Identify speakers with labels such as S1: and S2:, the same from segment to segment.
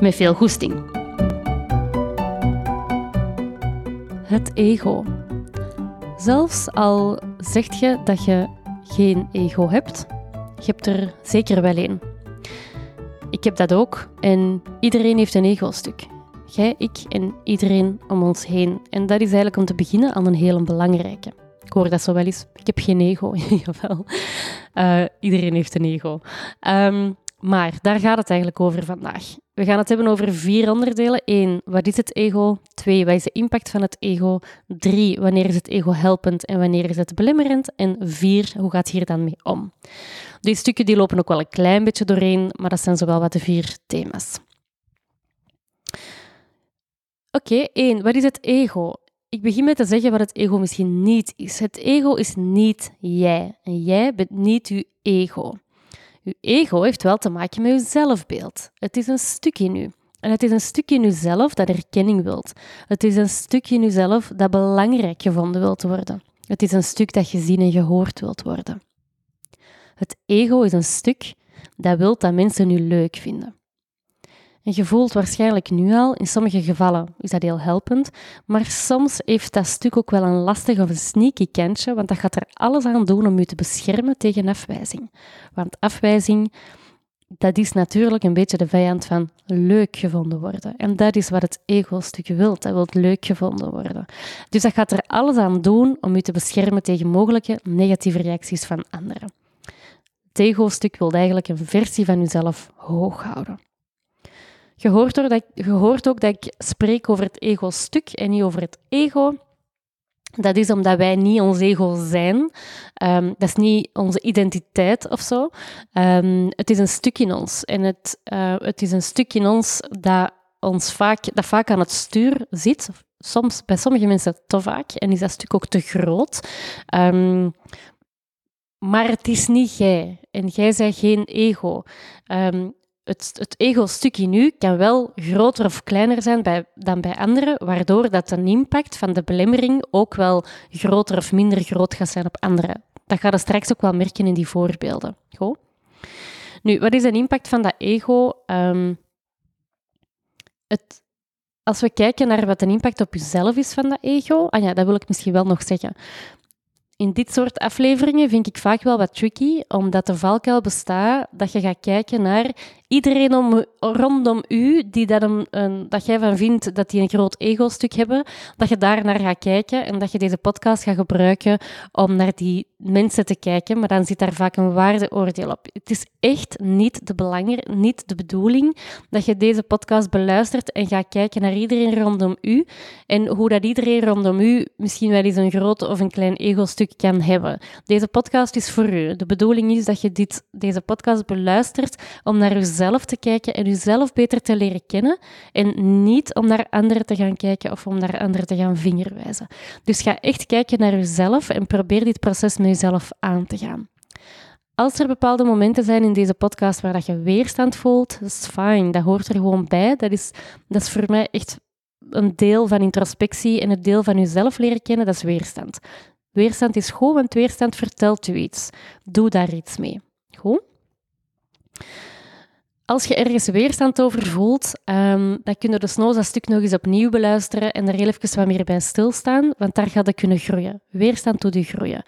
S1: Met veel goesting. Het ego. Zelfs al zeg je dat je geen ego hebt, je hebt er zeker wel één. Ik heb dat ook en iedereen heeft een ego-stuk. Jij, ik en iedereen om ons heen. En dat is eigenlijk om te beginnen aan een hele belangrijke. Ik hoor dat zo wel eens. Ik heb geen ego. Jawel. Uh, iedereen heeft een ego. Um, maar daar gaat het eigenlijk over vandaag. We gaan het hebben over vier onderdelen. Eén, wat is het ego? Twee, wat is de impact van het ego? Drie, wanneer is het ego helpend en wanneer is het belemmerend? En vier, hoe gaat hier dan mee om? Die stukken die lopen ook wel een klein beetje doorheen, maar dat zijn zowel wat de vier thema's. Oké, één, wat is het ego? Ik begin met te zeggen wat het ego misschien niet is. Het ego is niet jij. En jij bent niet je ego. Uw ego heeft wel te maken met uw zelfbeeld. Het is een stuk in u. En het is een stuk in uzelf dat erkenning wilt. Het is een stuk in uzelf dat belangrijk gevonden wilt worden. Het is een stuk dat gezien en gehoord wilt worden. Het ego is een stuk dat wilt dat mensen u leuk vinden. Je voelt waarschijnlijk nu al, in sommige gevallen is dat heel helpend, maar soms heeft dat stuk ook wel een lastig of een sneaky kantje, want dat gaat er alles aan doen om je te beschermen tegen afwijzing. Want afwijzing, dat is natuurlijk een beetje de vijand van leuk gevonden worden. En dat is wat het ego-stuk wil, dat wil leuk gevonden worden. Dus dat gaat er alles aan doen om je te beschermen tegen mogelijke negatieve reacties van anderen. Het ego-stuk wil eigenlijk een versie van jezelf hoog houden. Je hoort, dat ook dat ik spreek over het ego-stuk en niet over het ego. Dat is omdat wij niet ons ego zijn. Um, dat is niet onze identiteit of zo. Um, het is een stuk in ons. En het, uh, het is een stuk in ons dat, ons vaak, dat vaak aan het stuur zit. Soms, bij sommige mensen te vaak. En is dat stuk ook te groot. Um, maar het is niet jij. En jij bent geen ego. Het, het ego-stuk in u kan wel groter of kleiner zijn bij, dan bij anderen, waardoor dat een impact van de belemmering ook wel groter of minder groot gaat zijn op anderen. Dat ga je straks ook wel merken in die voorbeelden. Nu, wat is een impact van dat ego? Um, het, als we kijken naar wat een impact op jezelf is van dat ego, ah ja, dat wil ik misschien wel nog zeggen in dit soort afleveringen vind ik vaak wel wat tricky, omdat de valkuil bestaat dat je gaat kijken naar iedereen om, rondom u, die dat, een, dat jij van vindt dat die een groot ego-stuk hebben, dat je daar naar gaat kijken en dat je deze podcast gaat gebruiken om naar die mensen te kijken, maar dan zit daar vaak een waardeoordeel op. Het is echt niet de, belanger, niet de bedoeling dat je deze podcast beluistert en gaat kijken naar iedereen rondom u en hoe dat iedereen rondom u misschien wel eens een groot of een klein ego-stuk kan hebben. Deze podcast is voor u. De bedoeling is dat je dit, deze podcast beluistert om naar jezelf te kijken en jezelf beter te leren kennen en niet om naar anderen te gaan kijken of om naar anderen te gaan vingerwijzen. Dus ga echt kijken naar jezelf en probeer dit proces met jezelf aan te gaan. Als er bepaalde momenten zijn in deze podcast waar dat je weerstand voelt, dat is fijn. Dat hoort er gewoon bij. Dat is, dat is voor mij echt een deel van introspectie en het deel van jezelf leren kennen, dat is weerstand. Weerstand is goed, want weerstand vertelt u iets. Doe daar iets mee. Goed? Als je ergens weerstand over voelt, um, dan kun je dus nooit dat stuk nog eens opnieuw beluisteren en er heel even wat meer bij stilstaan, want daar gaat het kunnen groeien. Weerstand doet je groeien.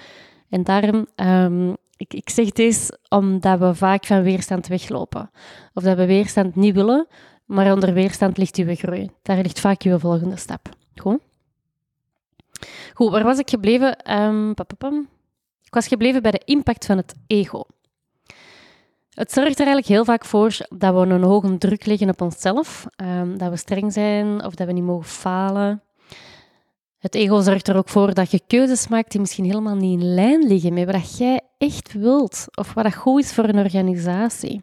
S1: En daarom, um, ik, ik zeg deze omdat we vaak van weerstand weglopen. Of dat we weerstand niet willen, maar onder weerstand ligt uw groei. Daar ligt vaak uw volgende stap. Goed? Goed, waar was ik gebleven? Um, ik was gebleven bij de impact van het ego. Het zorgt er eigenlijk heel vaak voor dat we een hoge druk leggen op onszelf, um, dat we streng zijn of dat we niet mogen falen. Het ego zorgt er ook voor dat je keuzes maakt die misschien helemaal niet in lijn liggen met wat jij echt wilt of wat goed is voor een organisatie.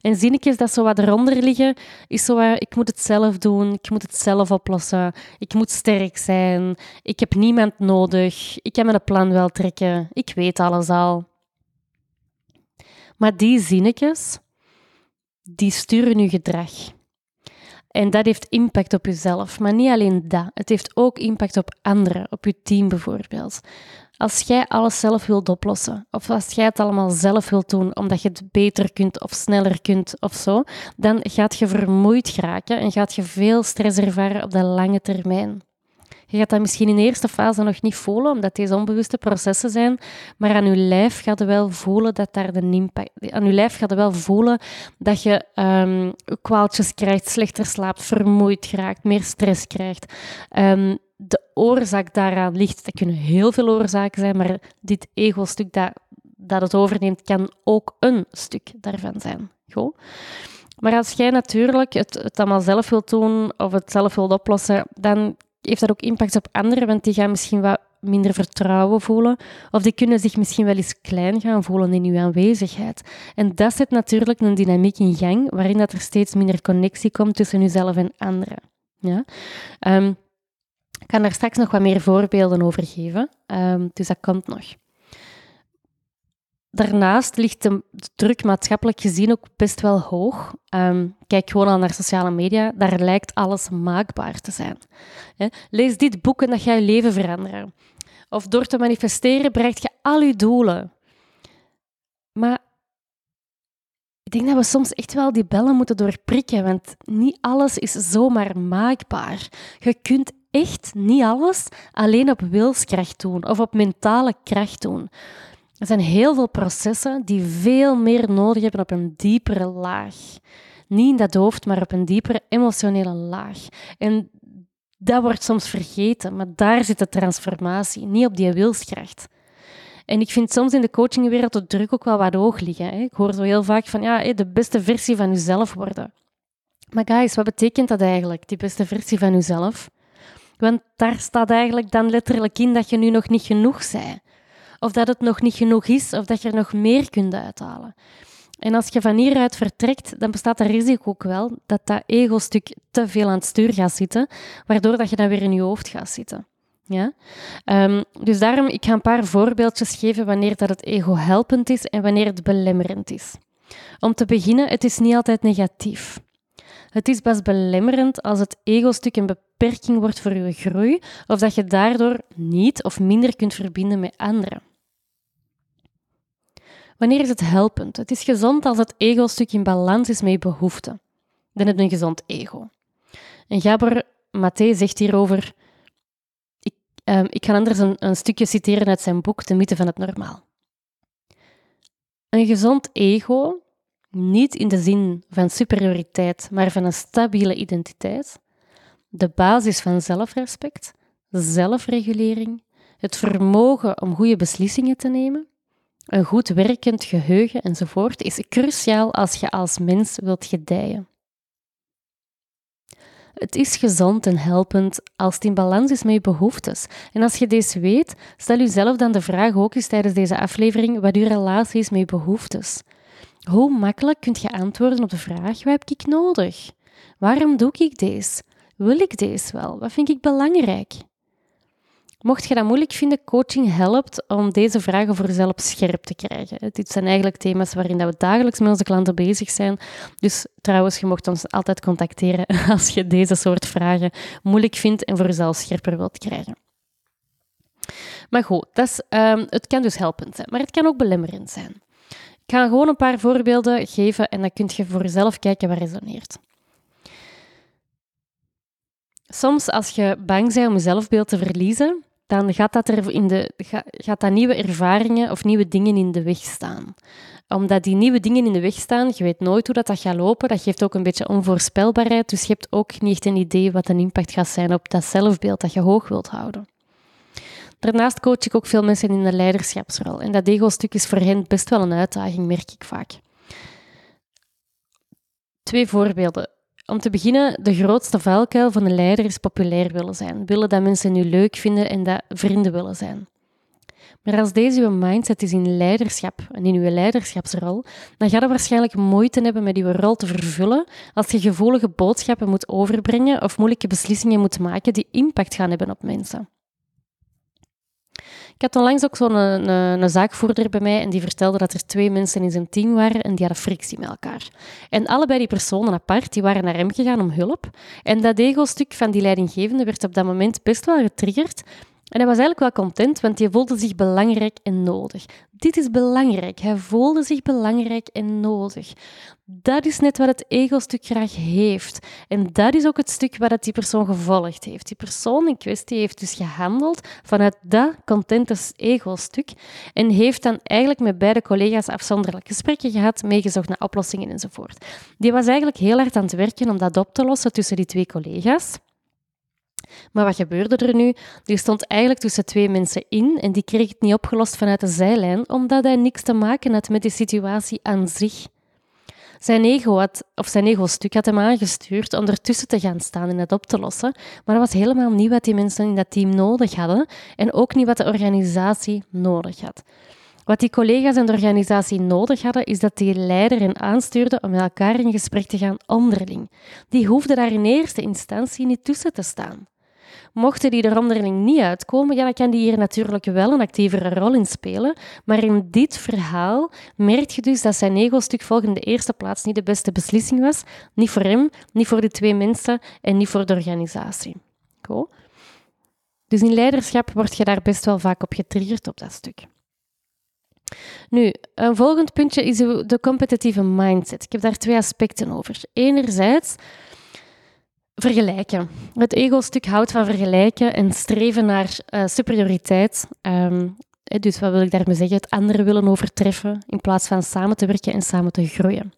S1: En zinnetjes dat zo wat eronder liggen, is zo wat, ik moet het zelf doen, ik moet het zelf oplossen, ik moet sterk zijn, ik heb niemand nodig, ik kan mijn plan wel trekken, ik weet alles al. Maar die zinnetjes, die sturen je gedrag. En dat heeft impact op jezelf. Maar niet alleen dat. Het heeft ook impact op anderen, op je team bijvoorbeeld. Als jij alles zelf wilt oplossen, of als jij het allemaal zelf wilt doen omdat je het beter kunt of sneller kunt of zo, dan gaat je vermoeid geraken en gaat je veel stress ervaren op de lange termijn. Je gaat dat misschien in de eerste fase nog niet voelen, omdat deze onbewuste processen zijn, maar aan je lijf gaat je wel voelen dat daar de impact... Aan je lijf gaat wel voelen dat je um, kwaaltjes krijgt, slechter slaapt, vermoeid geraakt, meer stress krijgt. Um, de oorzaak daaraan ligt, dat kunnen heel veel oorzaken zijn, maar dit ego-stuk dat, dat het overneemt, kan ook een stuk daarvan zijn. Goed? Maar als jij natuurlijk het, het allemaal zelf wilt doen of het zelf wilt oplossen, dan heeft dat ook impact op anderen, want die gaan misschien wat minder vertrouwen voelen. Of die kunnen zich misschien wel eens klein gaan voelen in uw aanwezigheid. En dat zet natuurlijk een dynamiek in gang, waarin dat er steeds minder connectie komt tussen uzelf en anderen. Ja? Um, ik kan daar straks nog wat meer voorbeelden over geven, um, dus dat komt nog. Daarnaast ligt de druk maatschappelijk gezien ook best wel hoog. Um, kijk gewoon al naar sociale media, daar lijkt alles maakbaar te zijn. Lees dit boek en dat gaat je leven veranderen. Of door te manifesteren bereikt je al je doelen. Maar ik denk dat we soms echt wel die bellen moeten doorprikken, want niet alles is zomaar maakbaar. Je kunt echt niet alles alleen op wilskracht doen of op mentale kracht doen. Er zijn heel veel processen die veel meer nodig hebben op een diepere laag. Niet in dat hoofd, maar op een diepere emotionele laag. En dat wordt soms vergeten, maar daar zit de transformatie, niet op die wilskracht. En ik vind soms in de coachingwereld de druk ook wel wat hoog liggen. Ik hoor zo heel vaak van ja, de beste versie van jezelf worden. Maar guys, wat betekent dat eigenlijk, die beste versie van jezelf? Want daar staat eigenlijk dan letterlijk in dat je nu nog niet genoeg bent. Of dat het nog niet genoeg is, of dat je er nog meer kunt uithalen. En als je van hieruit vertrekt, dan bestaat er risico ook wel dat dat ego-stuk te veel aan het stuur gaat zitten, waardoor dat je dan weer in je hoofd gaat zitten. Ja? Um, dus daarom, ik ga een paar voorbeeldjes geven wanneer dat het ego helpend is en wanneer het belemmerend is. Om te beginnen, het is niet altijd negatief. Het is best belemmerend als het ego-stuk een beperking wordt voor je groei of dat je daardoor niet of minder kunt verbinden met anderen. Wanneer is het helpend? Het is gezond als het ego-stuk in balans is met behoeften. Dan heb je een gezond ego. En Gabor Maté zegt hierover... Ik, um, ik ga anders een, een stukje citeren uit zijn boek De mythe van het normaal. Een gezond ego niet in de zin van superioriteit, maar van een stabiele identiteit. De basis van zelfrespect, zelfregulering, het vermogen om goede beslissingen te nemen, een goed werkend geheugen enzovoort is cruciaal als je als mens wilt gedijen. Het is gezond en helpend als het in balans is met je behoeftes. En als je deze weet, stel jezelf dan de vraag ook eens tijdens deze aflevering wat je relatie is met je behoeftes. Hoe makkelijk kun je antwoorden op de vraag: wat heb ik nodig? Waarom doe ik deze? Wil ik deze wel? Wat vind ik belangrijk? Mocht je dat moeilijk vinden, coaching helpt om deze vragen voor jezelf scherp te krijgen. Dit zijn eigenlijk thema's waarin we dagelijks met onze klanten bezig zijn. Dus trouwens, je mocht ons altijd contacteren als je deze soort vragen moeilijk vindt en voor jezelf scherper wilt krijgen. Maar goed, dat is, um, het kan dus helpend zijn, maar het kan ook belemmerend zijn. Ik ga gewoon een paar voorbeelden geven en dan kun je voor jezelf kijken wat resoneert. Soms als je bang bent om je zelfbeeld te verliezen, dan gaat dat, er in de, gaat dat nieuwe ervaringen of nieuwe dingen in de weg staan. Omdat die nieuwe dingen in de weg staan, je weet nooit hoe dat, dat gaat lopen, dat geeft ook een beetje onvoorspelbaarheid, dus je hebt ook niet echt een idee wat een impact gaat zijn op dat zelfbeeld dat je hoog wilt houden. Daarnaast coach ik ook veel mensen in de leiderschapsrol. En dat ego-stuk is voor hen best wel een uitdaging, merk ik vaak. Twee voorbeelden. Om te beginnen, de grootste valkuil van een leider is populair willen zijn. Willen dat mensen nu leuk vinden en dat vrienden willen zijn. Maar als deze uw mindset is in leiderschap en in uw leiderschapsrol, dan ga je waarschijnlijk moeite hebben met uw rol te vervullen als je gevoelige boodschappen moet overbrengen of moeilijke beslissingen moet maken die impact gaan hebben op mensen. Ik had onlangs ook zo'n een, een, een, zaakvoerder bij mij en die vertelde dat er twee mensen in zijn team waren en die hadden frictie met elkaar. En allebei die personen apart, die waren naar hem gegaan om hulp. En dat ego-stuk van die leidinggevende werd op dat moment best wel getriggerd en hij was eigenlijk wel content, want hij voelde zich belangrijk en nodig. Dit is belangrijk. Hij voelde zich belangrijk en nodig. Dat is net wat het ego-stuk graag heeft. En dat is ook het stuk wat die persoon gevolgd heeft. Die persoon in kwestie heeft dus gehandeld vanuit dat contente ego-stuk en heeft dan eigenlijk met beide collega's afzonderlijk gesprekken gehad, meegezocht naar oplossingen enzovoort. Die was eigenlijk heel hard aan het werken om dat op te lossen tussen die twee collega's. Maar wat gebeurde er nu? Die stond eigenlijk tussen twee mensen in en die kreeg het niet opgelost vanuit de zijlijn, omdat hij niks te maken had met die situatie aan zich. Zijn ego, of zijn ego-stuk had hem aangestuurd om ertussen te gaan staan en het op te lossen, maar dat was helemaal niet wat die mensen in dat team nodig hadden en ook niet wat de organisatie nodig had. Wat die collega's en de organisatie nodig hadden, is dat die leider hen aanstuurde om met elkaar in gesprek te gaan onderling. Die hoefde daar in eerste instantie niet tussen te staan. Mochten die er onderling niet uitkomen, ja, dan kan die hier natuurlijk wel een actievere rol in spelen. Maar in dit verhaal merk je dus dat zijn ego-stuk volgens de eerste plaats niet de beste beslissing was. Niet voor hem, niet voor de twee mensen en niet voor de organisatie. Cool. Dus in leiderschap word je daar best wel vaak op getriggerd op dat stuk. Nu, een volgend puntje is de competitieve mindset. Ik heb daar twee aspecten over. Enerzijds vergelijken. Het ego-stuk houdt van vergelijken en streven naar uh, superioriteit. Um, dus wat wil ik daarmee zeggen? Het andere willen overtreffen in plaats van samen te werken en samen te groeien.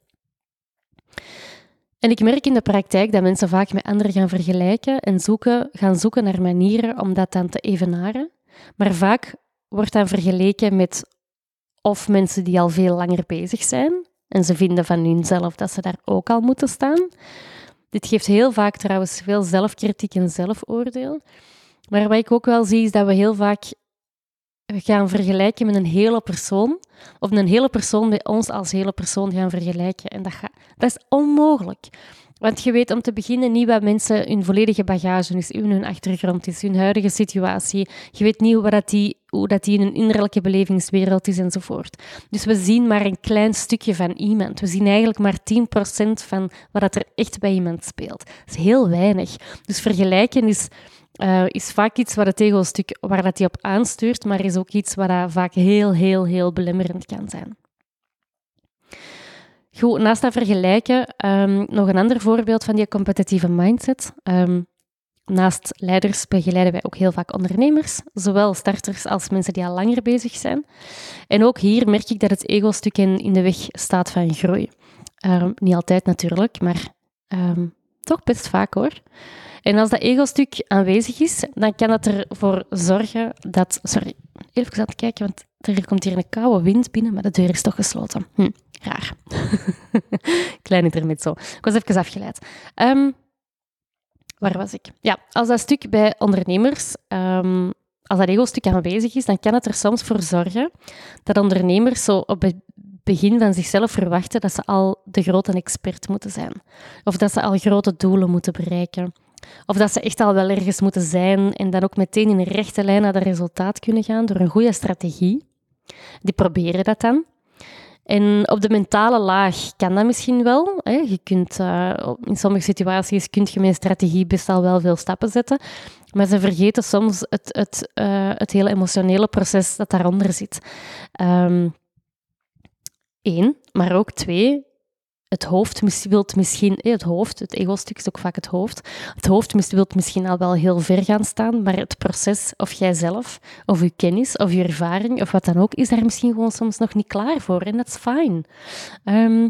S1: En ik merk in de praktijk dat mensen vaak met anderen gaan vergelijken en zoeken, gaan zoeken naar manieren om dat dan te evenaren. Maar vaak wordt dan vergeleken met of mensen die al veel langer bezig zijn en ze vinden van hunzelf dat ze daar ook al moeten staan. Dit geeft heel vaak trouwens veel zelfkritiek en zelfoordeel. Maar wat ik ook wel zie, is dat we heel vaak gaan vergelijken met een hele persoon, of een hele persoon met ons als hele persoon gaan vergelijken. En dat, dat is onmogelijk. Want je weet om te beginnen niet wat mensen hun volledige bagage is, hun achtergrond is, hun huidige situatie. Je weet niet dat die, hoe dat die in een innerlijke belevingswereld is enzovoort. Dus we zien maar een klein stukje van iemand. We zien eigenlijk maar 10% van wat er echt bij iemand speelt. Dat is heel weinig. Dus vergelijken is, uh, is vaak iets wat het ego-stuk waar dat hij op aanstuurt, maar is ook iets wat vaak heel, heel, heel belemmerend kan zijn. Goed, naast dat vergelijken, um, nog een ander voorbeeld van die competitieve mindset. Um, naast leiders begeleiden wij ook heel vaak ondernemers, zowel starters als mensen die al langer bezig zijn. En ook hier merk ik dat het ego-stuk in, de weg staat van groei. Um, niet altijd natuurlijk, maar toch best vaak hoor. En als dat ego-stuk aanwezig is, dan kan dat ervoor zorgen dat... Sorry, even aan het kijken, want er komt hier een koude wind binnen, maar de deur is toch gesloten. Hm. Raar. Klein intermezzo. Ik was even afgeleid. Um, waar was ik? Ja, als dat stuk bij ondernemers, um, als dat ego-stuk aanwezig is, dan kan het er soms voor zorgen dat ondernemers zo op het begin van zichzelf verwachten dat ze al de grote expert moeten zijn. Of dat ze al grote doelen moeten bereiken. Of dat ze echt al wel ergens moeten zijn en dan ook meteen in een rechte lijn naar dat resultaat kunnen gaan door een goede strategie. Die proberen dat dan. En op de mentale laag kan dat misschien wel. Hè. Je kunt, uh, in sommige situaties kun je met strategie best wel veel stappen zetten. Maar ze vergeten soms het, het, uh, het hele emotionele proces dat daaronder zit. Eén, ehm, maar ook twee, het hoofd wilt misschien, het hoofd, het ego-stuk is ook vaak het hoofd. Het hoofd wilt misschien al wel heel ver gaan staan, maar het proces, of jijzelf, of je kennis, of je ervaring, of wat dan ook, is daar misschien gewoon soms nog niet klaar voor. En dat is fijn. Ehm,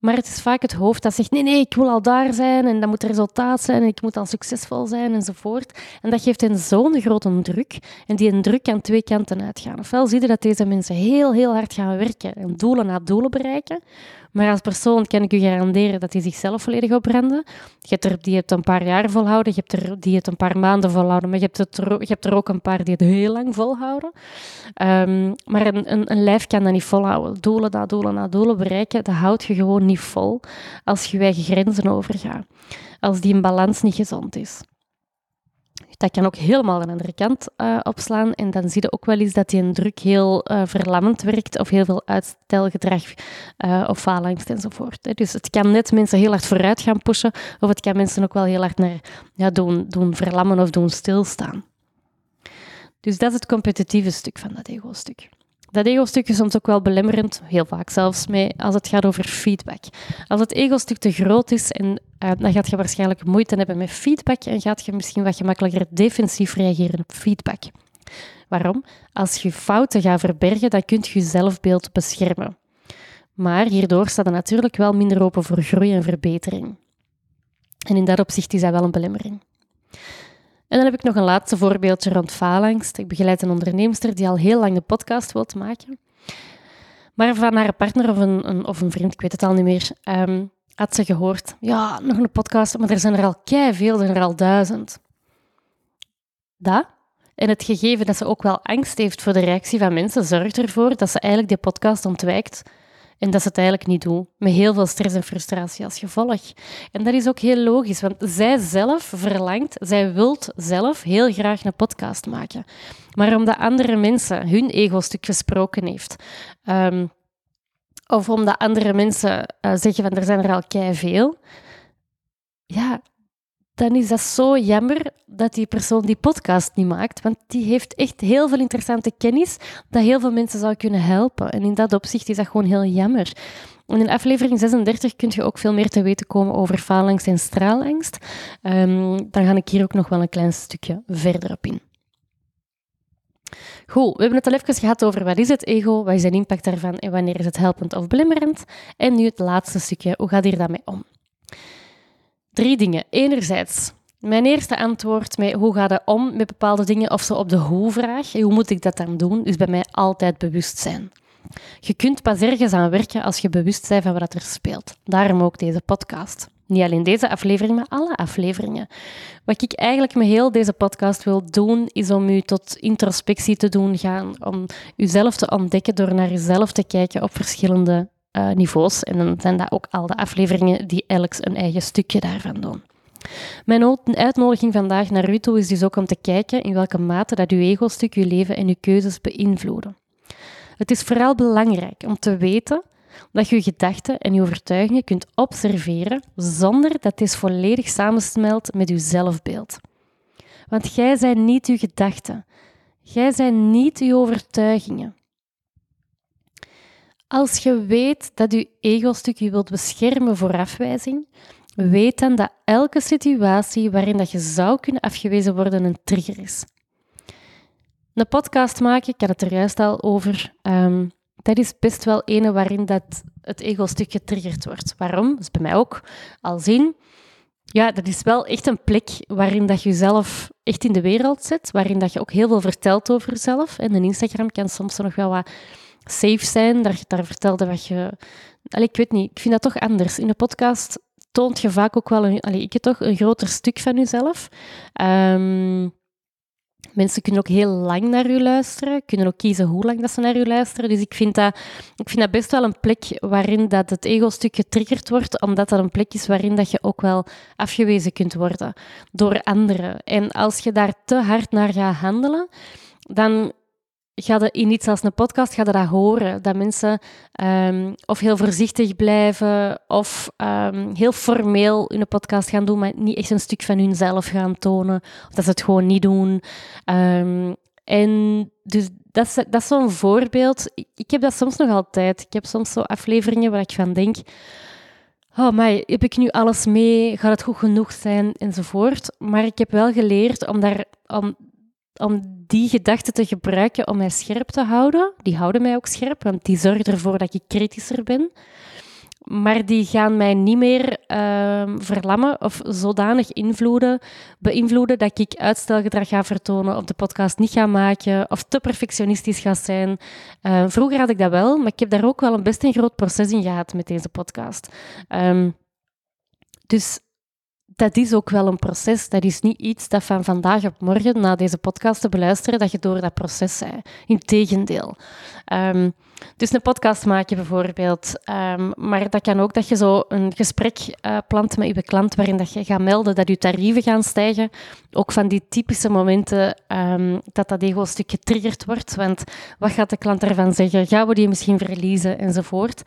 S1: maar het is vaak het hoofd dat zegt: nee, nee, ik wil al daar zijn en dat moet resultaat zijn en ik moet al succesvol zijn enzovoort. En dat geeft hen zo'n grote druk. En die druk kan twee kanten uitgaan. Ofwel zie je dat deze mensen heel, heel hard gaan werken en doelen na doelen bereiken, Maar als persoon kan ik u garanderen dat hij zichzelf volledig opbrandde. Je hebt er die het een paar jaar volhouden, je hebt er die het een paar maanden volhouden, maar je hebt, er, je hebt er ook een paar die het heel lang volhouden. Um, maar een, een, een, lijf kan dat niet volhouden. Doelen na doelen na doelen bereiken, dat houdt je gewoon niet vol als je eigen grenzen overgaat. Als die in balans niet gezond is. Dat kan ook helemaal een andere kant uh, opslaan. En dan zie je ook wel eens dat die een druk heel uh, verlammend werkt of heel veel uitstelgedrag uh, of faalangst enzovoort. Dus het kan net mensen heel hard vooruit gaan pushen of het kan mensen ook wel heel hard naar ja, doen, doen verlammen of doen stilstaan. Dus dat is het competitieve stuk van dat ego-stuk. Dat ego-stuk is soms ook wel belemmerend, heel vaak zelfs, als het gaat over feedback. Als het ego-stuk te groot is, en, uh, dan gaat je waarschijnlijk moeite hebben met feedback en gaat je misschien wat gemakkelijker defensief reageren op feedback. Waarom? Als je fouten gaat verbergen, dan kun je je zelfbeeld beschermen. Maar hierdoor staat er natuurlijk wel minder open voor groei en verbetering. En in dat opzicht is dat wel een belemmering. En dan heb ik nog een laatste voorbeeldje rond faalangst. Ik begeleid een onderneemster die al heel lang de podcast wil maken. Maar van haar partner of een, of een vriend, ik weet het al niet meer, ehm, had ze gehoord, ja, nog een podcast, maar er zijn er al kei veel, er zijn er al duizend. Dat, en het gegeven dat ze ook wel angst heeft voor de reactie van mensen, zorgt ervoor dat ze eigenlijk die podcast ontwijkt en dat ze het eigenlijk niet doen, met heel veel stress en frustratie als gevolg. En dat is ook heel logisch, want zij zelf verlangt, zij wilt zelf heel graag een podcast maken. Maar omdat andere mensen hun ego-stuk gesproken heeft, um, of omdat andere mensen uh, zeggen van er zijn er al kei veel, ja, dan is dat zo jammer dat die persoon die podcast niet maakt. Want die heeft echt heel veel interessante kennis dat heel veel mensen zou kunnen helpen. En in dat opzicht is dat gewoon heel jammer. En in aflevering 36 kun je ook veel meer te weten komen over faalangst en straalangst. Um, dan ga ik hier ook nog wel een klein stukje verder op in. Goed, we hebben het al even gehad over wat is het ego, wat is de impact daarvan en wanneer is het helpend of belemmerend. En nu het laatste stukje, hoe gaat hier daarmee om? Drie dingen. Enerzijds, mijn eerste antwoord met hoe gaat het om met bepaalde dingen, of zo op de hoe-vraag, hoe moet ik dat dan doen, is bij mij altijd bewustzijn. Je kunt pas ergens aan werken als je bewust bent van wat er speelt. Daarom ook deze podcast. Niet alleen deze aflevering, maar alle afleveringen. Wat ik eigenlijk met heel deze podcast wil doen, is om u tot introspectie te doen gaan, om uzelf te ontdekken door naar uzelf te kijken op verschillende uh, niveaus. En dan zijn dat ook al de afleveringen die elk een eigen stukje daarvan doen. Mijn uitnodiging vandaag naar u toe is dus ook om te kijken in welke mate dat uw ego-stuk uw leven en uw keuzes beïnvloeden. Het is vooral belangrijk om te weten dat je je gedachten en je overtuigingen kunt observeren zonder dat dit volledig samensmelt met uw zelfbeeld. Want jij zijn niet uw gedachten. Jij zijn niet uw overtuigingen. Als je weet dat je ego-stuk je wilt beschermen voor afwijzing, weet dan dat elke situatie waarin dat je zou kunnen afgewezen worden een trigger is. Een podcast maken, ik had het er juist al over, um, dat is best wel ene waarin dat het ego-stuk getriggerd wordt. Waarom? Dat is bij mij ook al zien. Ja, dat is wel echt een plek waarin dat je jezelf echt in de wereld zet, waarin dat je ook heel veel vertelt over jezelf. En een Instagram kan soms nog wel wat safe zijn. Daar, daar vertelde wat je... Allee, ik weet niet, ik vind dat toch anders. In de podcast toont je vaak ook wel een, allee, ik toch een groter stuk van jezelf. Um, mensen kunnen ook heel lang naar u luisteren, kunnen ook kiezen hoe lang dat ze naar u luisteren. Dus ik vind dat, ik vind dat best wel een plek waarin dat het ego-stuk getriggerd wordt, omdat dat een plek is waarin dat je ook wel afgewezen kunt worden door anderen. En als je daar te hard naar gaat handelen, dan ga je in iets als een podcast ga horen. Dat mensen um, of heel voorzichtig blijven of um, heel formeel hun podcast gaan doen, maar niet echt een stuk van hunzelf gaan tonen. Of dat ze het gewoon niet doen. Um, en dus dat is, dat is zo'n voorbeeld. Ik, heb dat soms nog altijd. Ik heb soms zo afleveringen waar ik van denk... Oh, maar heb ik nu alles mee? Gaat het goed genoeg zijn? Enzovoort. Maar ik heb wel geleerd om daar... om die gedachten te gebruiken om mij scherp te houden. Die houden mij ook scherp, want die zorgen ervoor dat ik kritischer ben. maar die gaan mij niet meer uh, verlammen of zodanig invloeden, beïnvloeden dat ik uitstelgedrag ga vertonen of de podcast niet ga maken of te perfectionistisch ga zijn. Uh, vroeger had ik dat wel, maar ik heb daar ook wel een best een groot proces in gehad met deze podcast. Um, dus dat is ook wel een proces. Dat is niet iets dat van vandaag op morgen, na deze podcast te beluisteren, dat je door dat proces bent. Integendeel. Um, dus een podcast maken bijvoorbeeld. Um, maar dat kan ook dat je zo een gesprek uh, plant met je klant waarin dat je gaat melden dat je tarieven gaan stijgen. Ook van die typische momenten um, dat dat ego-stuk getriggerd wordt. Want wat gaat de klant ervan zeggen? Gaan we die misschien verliezen? Enzovoort.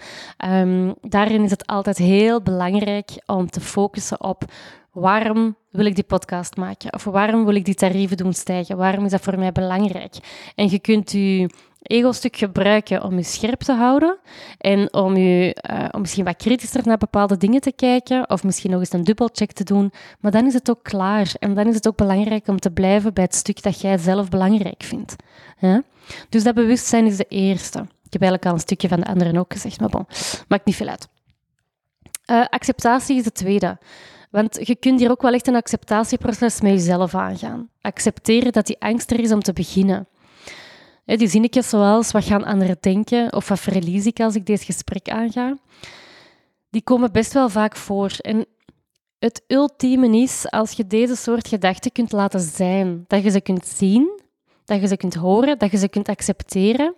S1: daarin is het altijd heel belangrijk om te focussen op waarom wil ik die podcast maken? Of waarom wil ik die tarieven doen stijgen? Waarom is dat voor mij belangrijk? En je kunt je ego-stuk gebruiken om je scherp te houden en om, je, uh, om misschien wat kritischer naar bepaalde dingen te kijken of misschien nog eens een dubbelcheck te doen. Maar dan is het ook klaar en dan is het ook belangrijk om te blijven bij het stuk dat jij zelf belangrijk vindt. Dus dat bewustzijn is de eerste. Ik heb eigenlijk al een stukje van de anderen ook gezegd, maar bon, maakt niet veel uit. Uh, acceptatie is de tweede. Want je kunt hier ook wel echt een acceptatieproces met jezelf aangaan. Accepteren dat die angst er is om te beginnen. Die zinnetjes zoals, wat gaan anderen denken? Of wat verlies ik als ik dit gesprek aanga? Die komen best wel vaak voor. En het ultieme is als je deze soort gedachten kunt laten zijn. Dat je ze kunt zien, dat je ze kunt horen, dat je ze kunt accepteren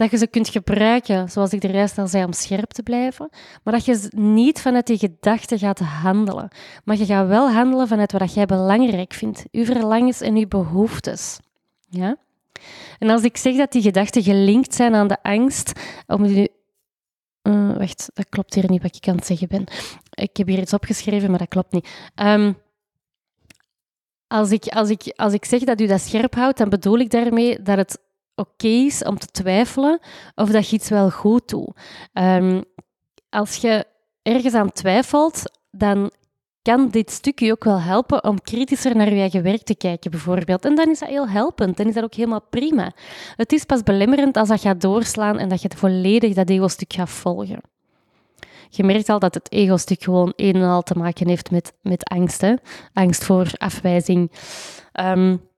S1: dat je ze kunt gebruiken, zoals ik de juist al zei, om scherp te blijven, maar dat je niet vanuit die gedachten gaat handelen. Maar je gaat wel handelen vanuit wat jij belangrijk vindt, je verlangens en je behoeftes. Ja? En als ik zeg dat die gedachten gelinkt zijn aan de angst, om je uh, wacht, dat klopt hier niet wat ik aan het zeggen ben. Ik heb hier iets opgeschreven, maar dat klopt niet. Um, als, ik, als, ik, als ik zeg dat u dat scherp houdt, dan bedoel ik daarmee dat het oké is om te twijfelen of dat je iets wel goed doet. Um, als je ergens aan twijfelt, dan kan dit stukje ook wel helpen om kritischer naar je eigen werk te kijken, bijvoorbeeld. En dan is dat heel helpend, dan is dat ook helemaal prima. Het is pas belemmerend als dat gaat doorslaan en dat je volledig dat ego-stuk gaat volgen. Je merkt al dat het ego-stuk gewoon een en al te maken heeft met, met angst. Angst voor afwijzing. Um,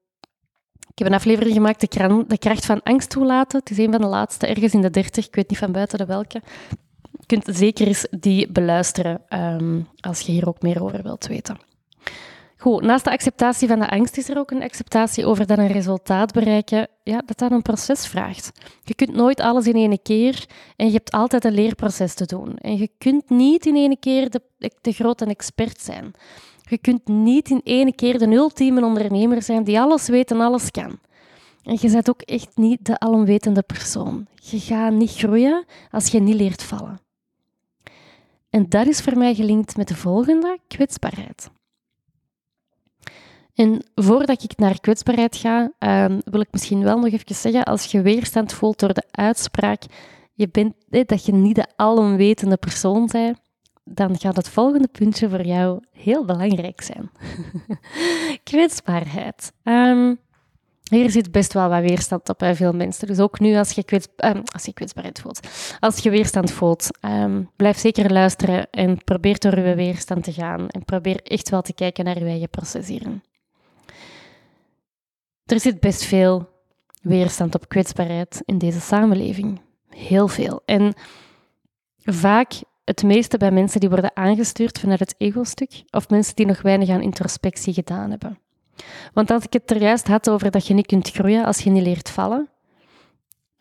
S1: ik heb een aflevering gemaakt, de kracht van angst toelaten. Het is een van de laatste, ergens in de dertig. Ik weet niet van buiten de welke. Kunt zeker eens die beluisteren ehm, als je hier ook meer over wilt weten. Goed, naast de acceptatie van de angst is er ook een acceptatie over dat een resultaat bereiken, ja, dat dat een proces vraagt. Je kunt nooit alles in één keer en je hebt altijd een leerproces te doen. En je kunt niet in één keer de, de grote expert zijn. Je kunt niet in één keer de ultieme ondernemer zijn die alles weet en alles kan. En je bent ook echt niet de alomwetende persoon. Je gaat niet groeien als je niet leert vallen. En dat is voor mij gelinkt met de volgende, kwetsbaarheid. En voordat ik naar kwetsbaarheid ga, uh, wil ik misschien wel nog even zeggen, als je weerstand voelt door de uitspraak je bent, dat je niet de alomwetende persoon bent, dan gaat het volgende puntje voor jou heel belangrijk zijn. Kwetsbaarheid. Um, hier zit best wel wat weerstand op bij veel mensen. Dus ook nu als je, kwets, um, als kwetsbaarheid voelt. Als je weerstand voelt, um, blijf zeker luisteren en probeer door je weerstand te gaan. En probeer echt wel te kijken naar je eigen proces hierin. Er zit best veel weerstand op kwetsbaarheid in deze samenleving. Heel veel. En vaak het meeste bij mensen die worden aangestuurd vanuit het ego-stuk of mensen die nog weinig aan introspectie gedaan hebben. Want als ik het er juist had over dat je niet kunt groeien als je niet leert vallen,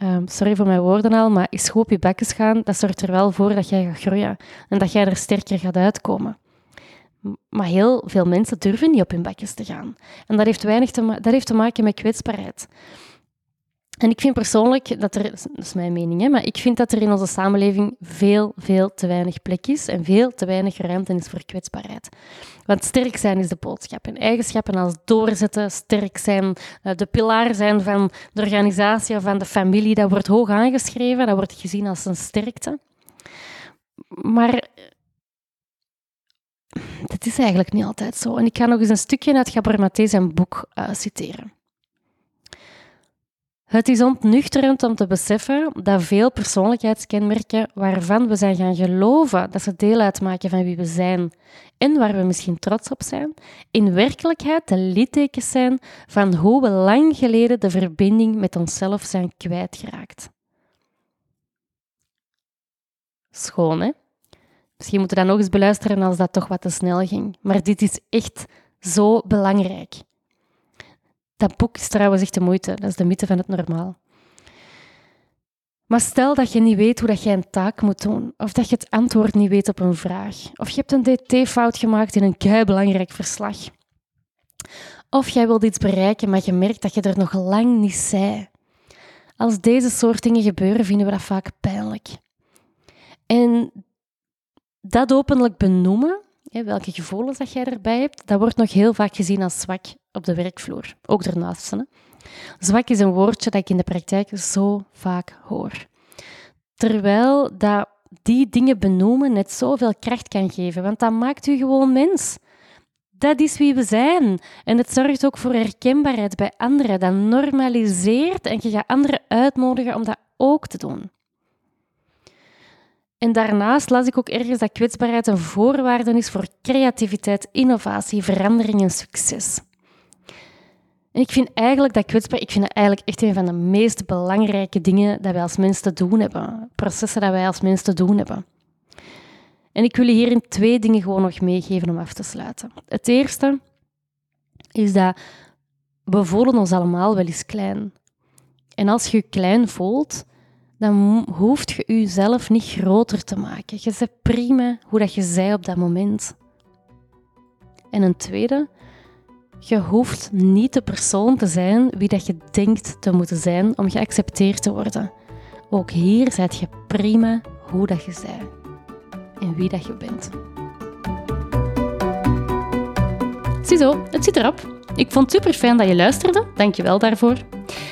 S1: um, sorry voor mijn woorden al, maar is goed op je bekken gaan, dat zorgt er wel voor dat jij gaat groeien en dat jij er sterker gaat uitkomen. Maar heel veel mensen durven niet op hun bekjes te gaan. En dat heeft, weinig te, dat heeft te maken met kwetsbaarheid. En ik vind persoonlijk dat er, dat is mijn mening, hè, maar ik vind dat er in onze samenleving veel, veel te weinig plek is en veel te weinig ruimte is voor kwetsbaarheid. Want sterk zijn is de boodschap. En eigenschappen als doorzetten, sterk zijn, eh, de pilaar zijn van de organisatie of van de familie, dat wordt hoog aangeschreven, dat wordt gezien als een sterkte. Maar dat is eigenlijk niet altijd zo. En ik ga nog eens een stukje uit Gabor Maté boek uh, citeren. Het is ontnuchterend om te beseffen dat veel persoonlijkheidskenmerken waarvan we zijn gaan geloven dat ze deel uitmaken van wie we zijn en waar we misschien trots op zijn, in werkelijkheid de littekens zijn van hoe we lang geleden de verbinding met onszelf zijn kwijtgeraakt. Schoon, hè? Misschien moeten we dat nog eens beluisteren als dat toch wat te snel ging. Maar dit is echt zo belangrijk. Dat boek is trouwens echt de moeite. Dat is de mythe van het normaal. Maar stel dat je niet weet hoe dat je een taak moet doen, of dat je het antwoord niet weet op een vraag, of je hebt een dt-fout gemaakt in een belangrijk verslag. Of jij wilt iets bereiken, maar je merkt dat je er nog lang niet zei. Als deze soort dingen gebeuren, vinden we dat vaak pijnlijk. En dat openlijk benoemen, welke gevoelens dat jij erbij hebt, dat wordt nog heel vaak gezien als zwak op de werkvloer. Ook daarnaast. Hè? Zwak is een woordje dat ik in de praktijk zo vaak hoor. Terwijl dat die dingen benoemen net zoveel kracht kan geven, want dat maakt u gewoon mens. Dat is wie we zijn. En het zorgt ook voor herkenbaarheid bij anderen. Dat normaliseert en je gaat anderen uitnodigen om dat ook te doen. En daarnaast las ik ook ergens dat kwetsbaarheid een voorwaarde is voor creativiteit, innovatie, verandering en succes. En ik vind eigenlijk dat kwetsbaar, ik vind eigenlijk echt een van de meest belangrijke dingen dat wij als mensen te doen hebben. Processen dat wij als mensen te doen hebben. En ik wil je hierin twee dingen gewoon nog meegeven om af te sluiten. Het eerste is dat we voelen ons allemaal wel eens klein. En als je je klein voelt, dan hoeft je jezelf niet groter te maken. Je bent prima hoe dat je zij op dat moment. En een tweede, je hoeft niet de persoon te zijn wie dat je denkt te moeten zijn om geaccepteerd te worden. Ook hier zijt je prima hoe dat je zij en wie dat je bent. Ziezo, het zit erop. Ik vond het super fijn dat je luisterde. Dank je wel daarvoor.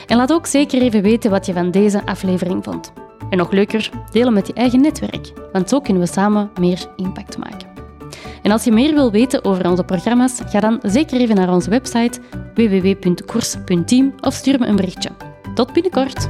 S1: En laat ook zeker even weten wat je van deze aflevering vond. En nog leuker, delen met je eigen netwerk, want zo kunnen we samen meer impact maken. En als je meer wil weten over onze programma's, ga dan zeker even naar onze website www.koers.team of stuur me een berichtje. Tot binnenkort!